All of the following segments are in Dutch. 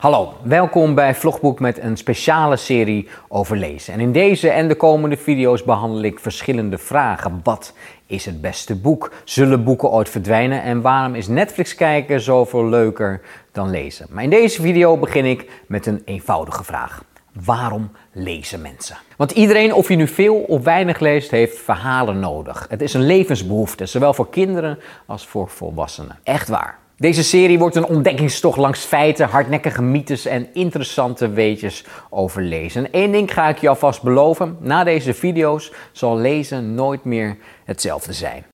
Hallo, welkom bij Vlogboek met een speciale serie over lezen. En in deze en de komende video's behandel ik verschillende vragen. Wat is het beste boek? Zullen boeken ooit verdwijnen? En waarom is Netflix kijken zoveel leuker dan lezen? Maar in deze video begin ik met een eenvoudige vraag. Waarom lezen mensen? Want iedereen, of je nu veel of weinig leest, heeft verhalen nodig. Het is een levensbehoefte, zowel voor kinderen als voor volwassenen. Echt waar. Deze serie wordt een ontdekkingstocht langs feiten, hardnekkige mythes en interessante weetjes over lezen. En één ding ga ik je alvast beloven: na deze video's zal lezen nooit meer hetzelfde zijn.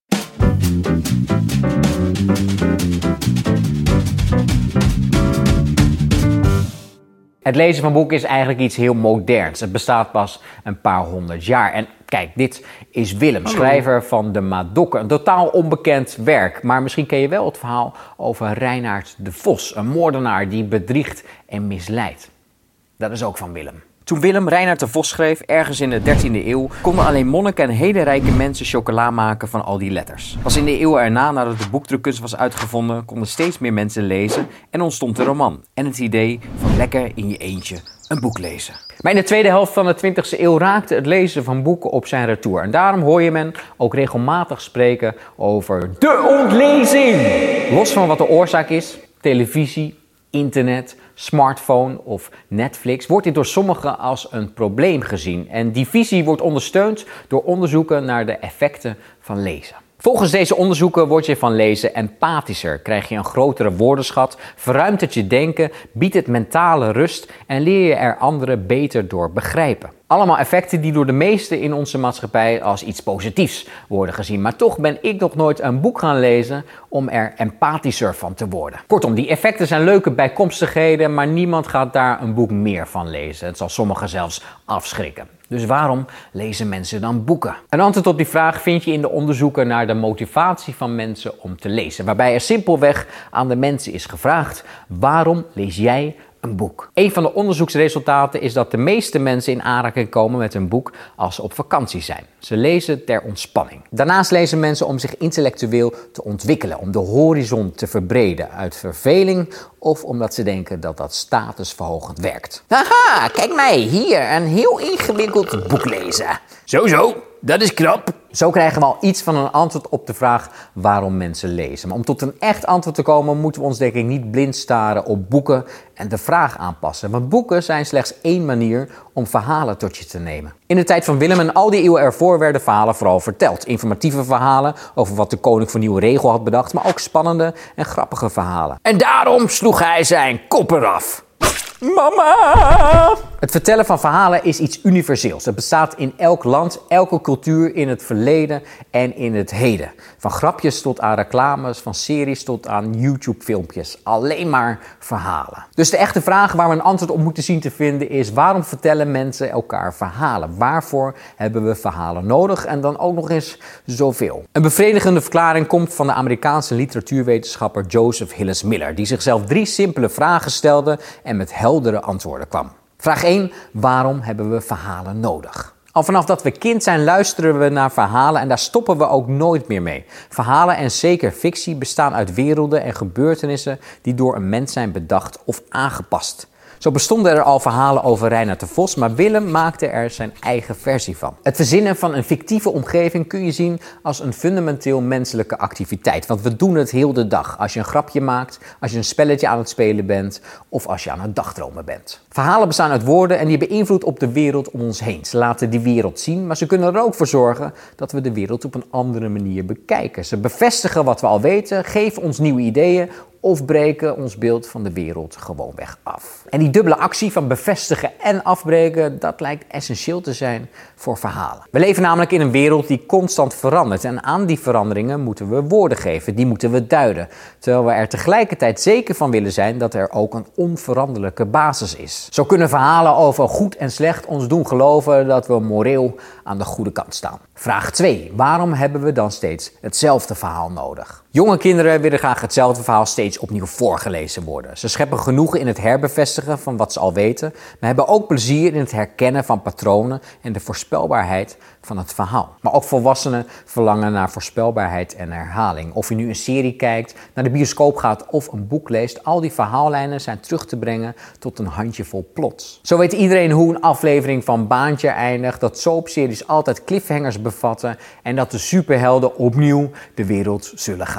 Het lezen van boeken is eigenlijk iets heel moderns. Het bestaat pas een paar honderd jaar. En kijk, dit is Willem, schrijver van De Madokken. Een totaal onbekend werk. Maar misschien ken je wel het verhaal over Reinaard de Vos. Een moordenaar die bedriegt en misleidt. Dat is ook van Willem. Toen Willem Reinaard de Vos schreef, ergens in de 13e eeuw, konden alleen monniken en hele rijke mensen chocola maken van al die letters. Pas in de eeuw erna, nadat de boekdrukkunst was uitgevonden, konden steeds meer mensen lezen en ontstond de roman. En het idee van lekker in je eentje een boek lezen. Maar in de tweede helft van de 20e eeuw raakte het lezen van boeken op zijn retour. En daarom hoor je men ook regelmatig spreken over de ontlezing. Los van wat de oorzaak is, televisie, internet, smartphone of Netflix, wordt dit door sommigen als een probleem gezien. En die visie wordt ondersteund door onderzoeken naar de effecten van lezen. Volgens deze onderzoeken word je van lezen empathischer, krijg je een grotere woordenschat, verruimt het je denken, biedt het mentale rust en leer je er anderen beter door begrijpen. Allemaal effecten die door de meesten in onze maatschappij als iets positiefs worden gezien. Maar toch ben ik nog nooit een boek gaan lezen om er empathischer van te worden. Kortom, die effecten zijn leuke bijkomstigheden, maar niemand gaat daar een boek meer van lezen. Het zal sommigen zelfs afschrikken. Dus waarom lezen mensen dan boeken? Een antwoord op die vraag vind je in de onderzoeken naar de motivatie van mensen om te lezen. Waarbij er simpelweg aan de mensen is gevraagd: waarom lees jij een boek. Een van de onderzoeksresultaten is dat de meeste mensen in aanraking komen met een boek als ze op vakantie zijn. Ze lezen ter ontspanning. Daarnaast lezen mensen om zich intellectueel te ontwikkelen, om de horizon te verbreden uit verveling of omdat ze denken dat dat statusverhogend werkt. Haha, kijk mij hier een heel ingewikkeld boek lezen. Zo zo, dat is knap. Zo krijgen we al iets van een antwoord op de vraag waarom mensen lezen. Maar om tot een echt antwoord te komen, moeten we ons denk ik niet blind staren op boeken en de vraag aanpassen. Want boeken zijn slechts één manier om verhalen tot je te nemen. In de tijd van Willem en al die eeuwen ervoor werden verhalen vooral verteld. Informatieve verhalen over wat de koning voor nieuwe regel had bedacht, maar ook spannende en grappige verhalen. En daarom sloeg hij zijn kop eraf. Mama! Het vertellen van verhalen is iets universeels. Het bestaat in elk land, elke cultuur, in het verleden en in het heden. Van grapjes tot aan reclames, van series tot aan YouTube-filmpjes. Alleen maar verhalen. Dus de echte vraag waar we een antwoord op moeten zien te vinden is: waarom vertellen mensen elkaar verhalen? Waarvoor hebben we verhalen nodig en dan ook nog eens zoveel? Een bevredigende verklaring komt van de Amerikaanse literatuurwetenschapper Joseph Hillis Miller, die zichzelf drie simpele vragen stelde en met antwoorden kwam. Vraag 1. Waarom hebben we verhalen nodig? Al vanaf dat we kind zijn luisteren we naar verhalen en daar stoppen we ook nooit meer mee. Verhalen en zeker fictie bestaan uit werelden en gebeurtenissen die door een mens zijn bedacht of aangepast. Zo bestonden er al verhalen over Reinhard de Vos, maar Willem maakte er zijn eigen versie van. Het verzinnen van een fictieve omgeving kun je zien als een fundamenteel menselijke activiteit. Want we doen het heel de dag. Als je een grapje maakt, als je een spelletje aan het spelen bent of als je aan het dagdromen bent. Verhalen bestaan uit woorden en die hebben invloed op de wereld om ons heen. Ze laten die wereld zien, maar ze kunnen er ook voor zorgen dat we de wereld op een andere manier bekijken. Ze bevestigen wat we al weten, geven ons nieuwe ideeën of breken ons beeld van de wereld gewoonweg af. En die dubbele actie van bevestigen en afbreken, dat lijkt essentieel te zijn voor verhalen. We leven namelijk in een wereld die constant verandert en aan die veranderingen moeten we woorden geven, die moeten we duiden, terwijl we er tegelijkertijd zeker van willen zijn dat er ook een onveranderlijke basis is. Zo kunnen verhalen over goed en slecht ons doen geloven dat we moreel aan de goede kant staan. Vraag 2. Waarom hebben we dan steeds hetzelfde verhaal nodig? Jonge kinderen willen graag hetzelfde verhaal steeds opnieuw voorgelezen worden. Ze scheppen genoegen in het herbevestigen van wat ze al weten, maar hebben ook plezier in het herkennen van patronen en de voorspelbaarheid van het verhaal. Maar ook volwassenen verlangen naar voorspelbaarheid en herhaling. Of je nu een serie kijkt, naar de bioscoop gaat of een boek leest, al die verhaallijnen zijn terug te brengen tot een handjevol plots. Zo weet iedereen hoe een aflevering van Baantje eindigt, dat soapseries altijd cliffhangers bevatten en dat de superhelden opnieuw de wereld zullen gaan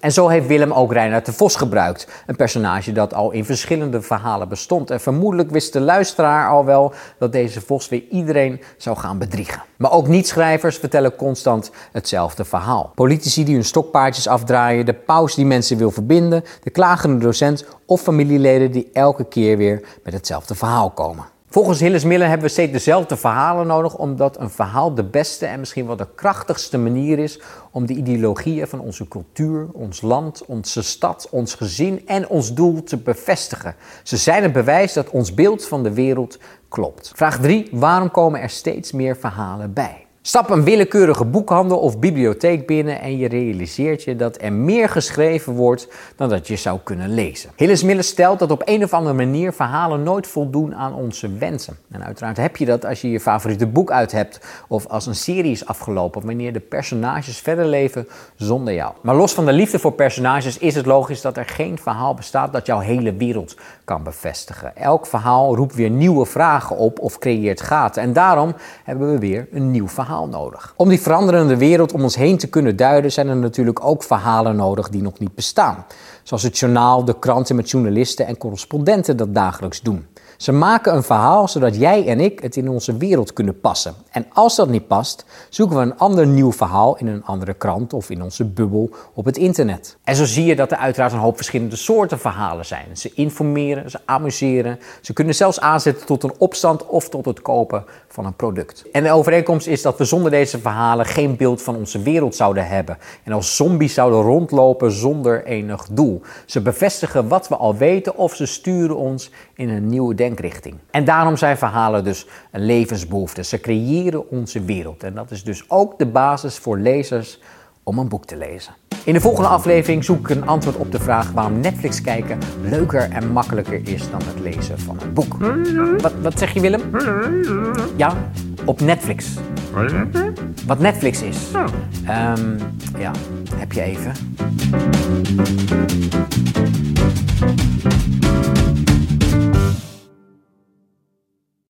En zo heeft Willem ook Reinhard de Vos gebruikt. Een personage dat al in verschillende verhalen bestond. En vermoedelijk wist de luisteraar al wel dat deze Vos weer iedereen zou gaan bedriegen. Maar ook niet-schrijvers vertellen constant hetzelfde verhaal. Politici die hun stokpaardjes afdraaien, de paus die mensen wil verbinden, de klagende docent of familieleden die elke keer weer met hetzelfde verhaal komen. Volgens Hilles Miller hebben we steeds dezelfde verhalen nodig, omdat een verhaal de beste en misschien wel de krachtigste manier is om de ideologieën van onze cultuur, ons land, onze stad, ons gezin en ons doel te bevestigen. Ze zijn het bewijs dat ons beeld van de wereld klopt. Vraag 3. Waarom komen er steeds meer verhalen bij? Stap een willekeurige boekhandel of bibliotheek binnen en je realiseert je dat er meer geschreven wordt dan dat je zou kunnen lezen. Hillis Miller stelt dat op een of andere manier verhalen nooit voldoen aan onze wensen. En uiteraard heb je dat als je je favoriete boek uit hebt of als een serie is afgelopen, wanneer de personages verder leven zonder jou. Maar los van de liefde voor personages is het logisch dat er geen verhaal bestaat dat jouw hele wereld kan bevestigen. Elk verhaal roept weer nieuwe vragen op of creëert gaten en daarom hebben we weer een nieuw nodig. Om die veranderende wereld om ons heen te kunnen duiden, zijn er natuurlijk ook verhalen nodig die nog niet bestaan. Zoals het journaal, de kranten met journalisten en correspondenten dat dagelijks doen. Ze maken een verhaal zodat jij en ik het in onze wereld kunnen passen. En als dat niet past, zoeken we een ander nieuw verhaal in een andere krant of in onze bubbel op het internet. En zo zie je dat er uiteraard een hoop verschillende soorten verhalen zijn. Ze informeren, ze amuseren, ze kunnen zelfs aanzetten tot een opstand of tot het kopen van een product. En de overeenkomst is dat we zonder deze verhalen geen beeld van onze wereld zouden hebben en als zombies zouden rondlopen zonder enig doel. Ze bevestigen wat we al weten of ze sturen ons in een nieuwe denkrichting. En daarom zijn verhalen dus een levensbehoefte. Ze creëren onze wereld en dat is dus ook de basis voor lezers om een boek te lezen. In de volgende aflevering zoek ik een antwoord op de vraag waarom Netflix kijken leuker en makkelijker is dan het lezen van een boek. Wat, wat zeg je Willem? Ja, op Netflix. Wat Netflix is. Um, ja, heb je even.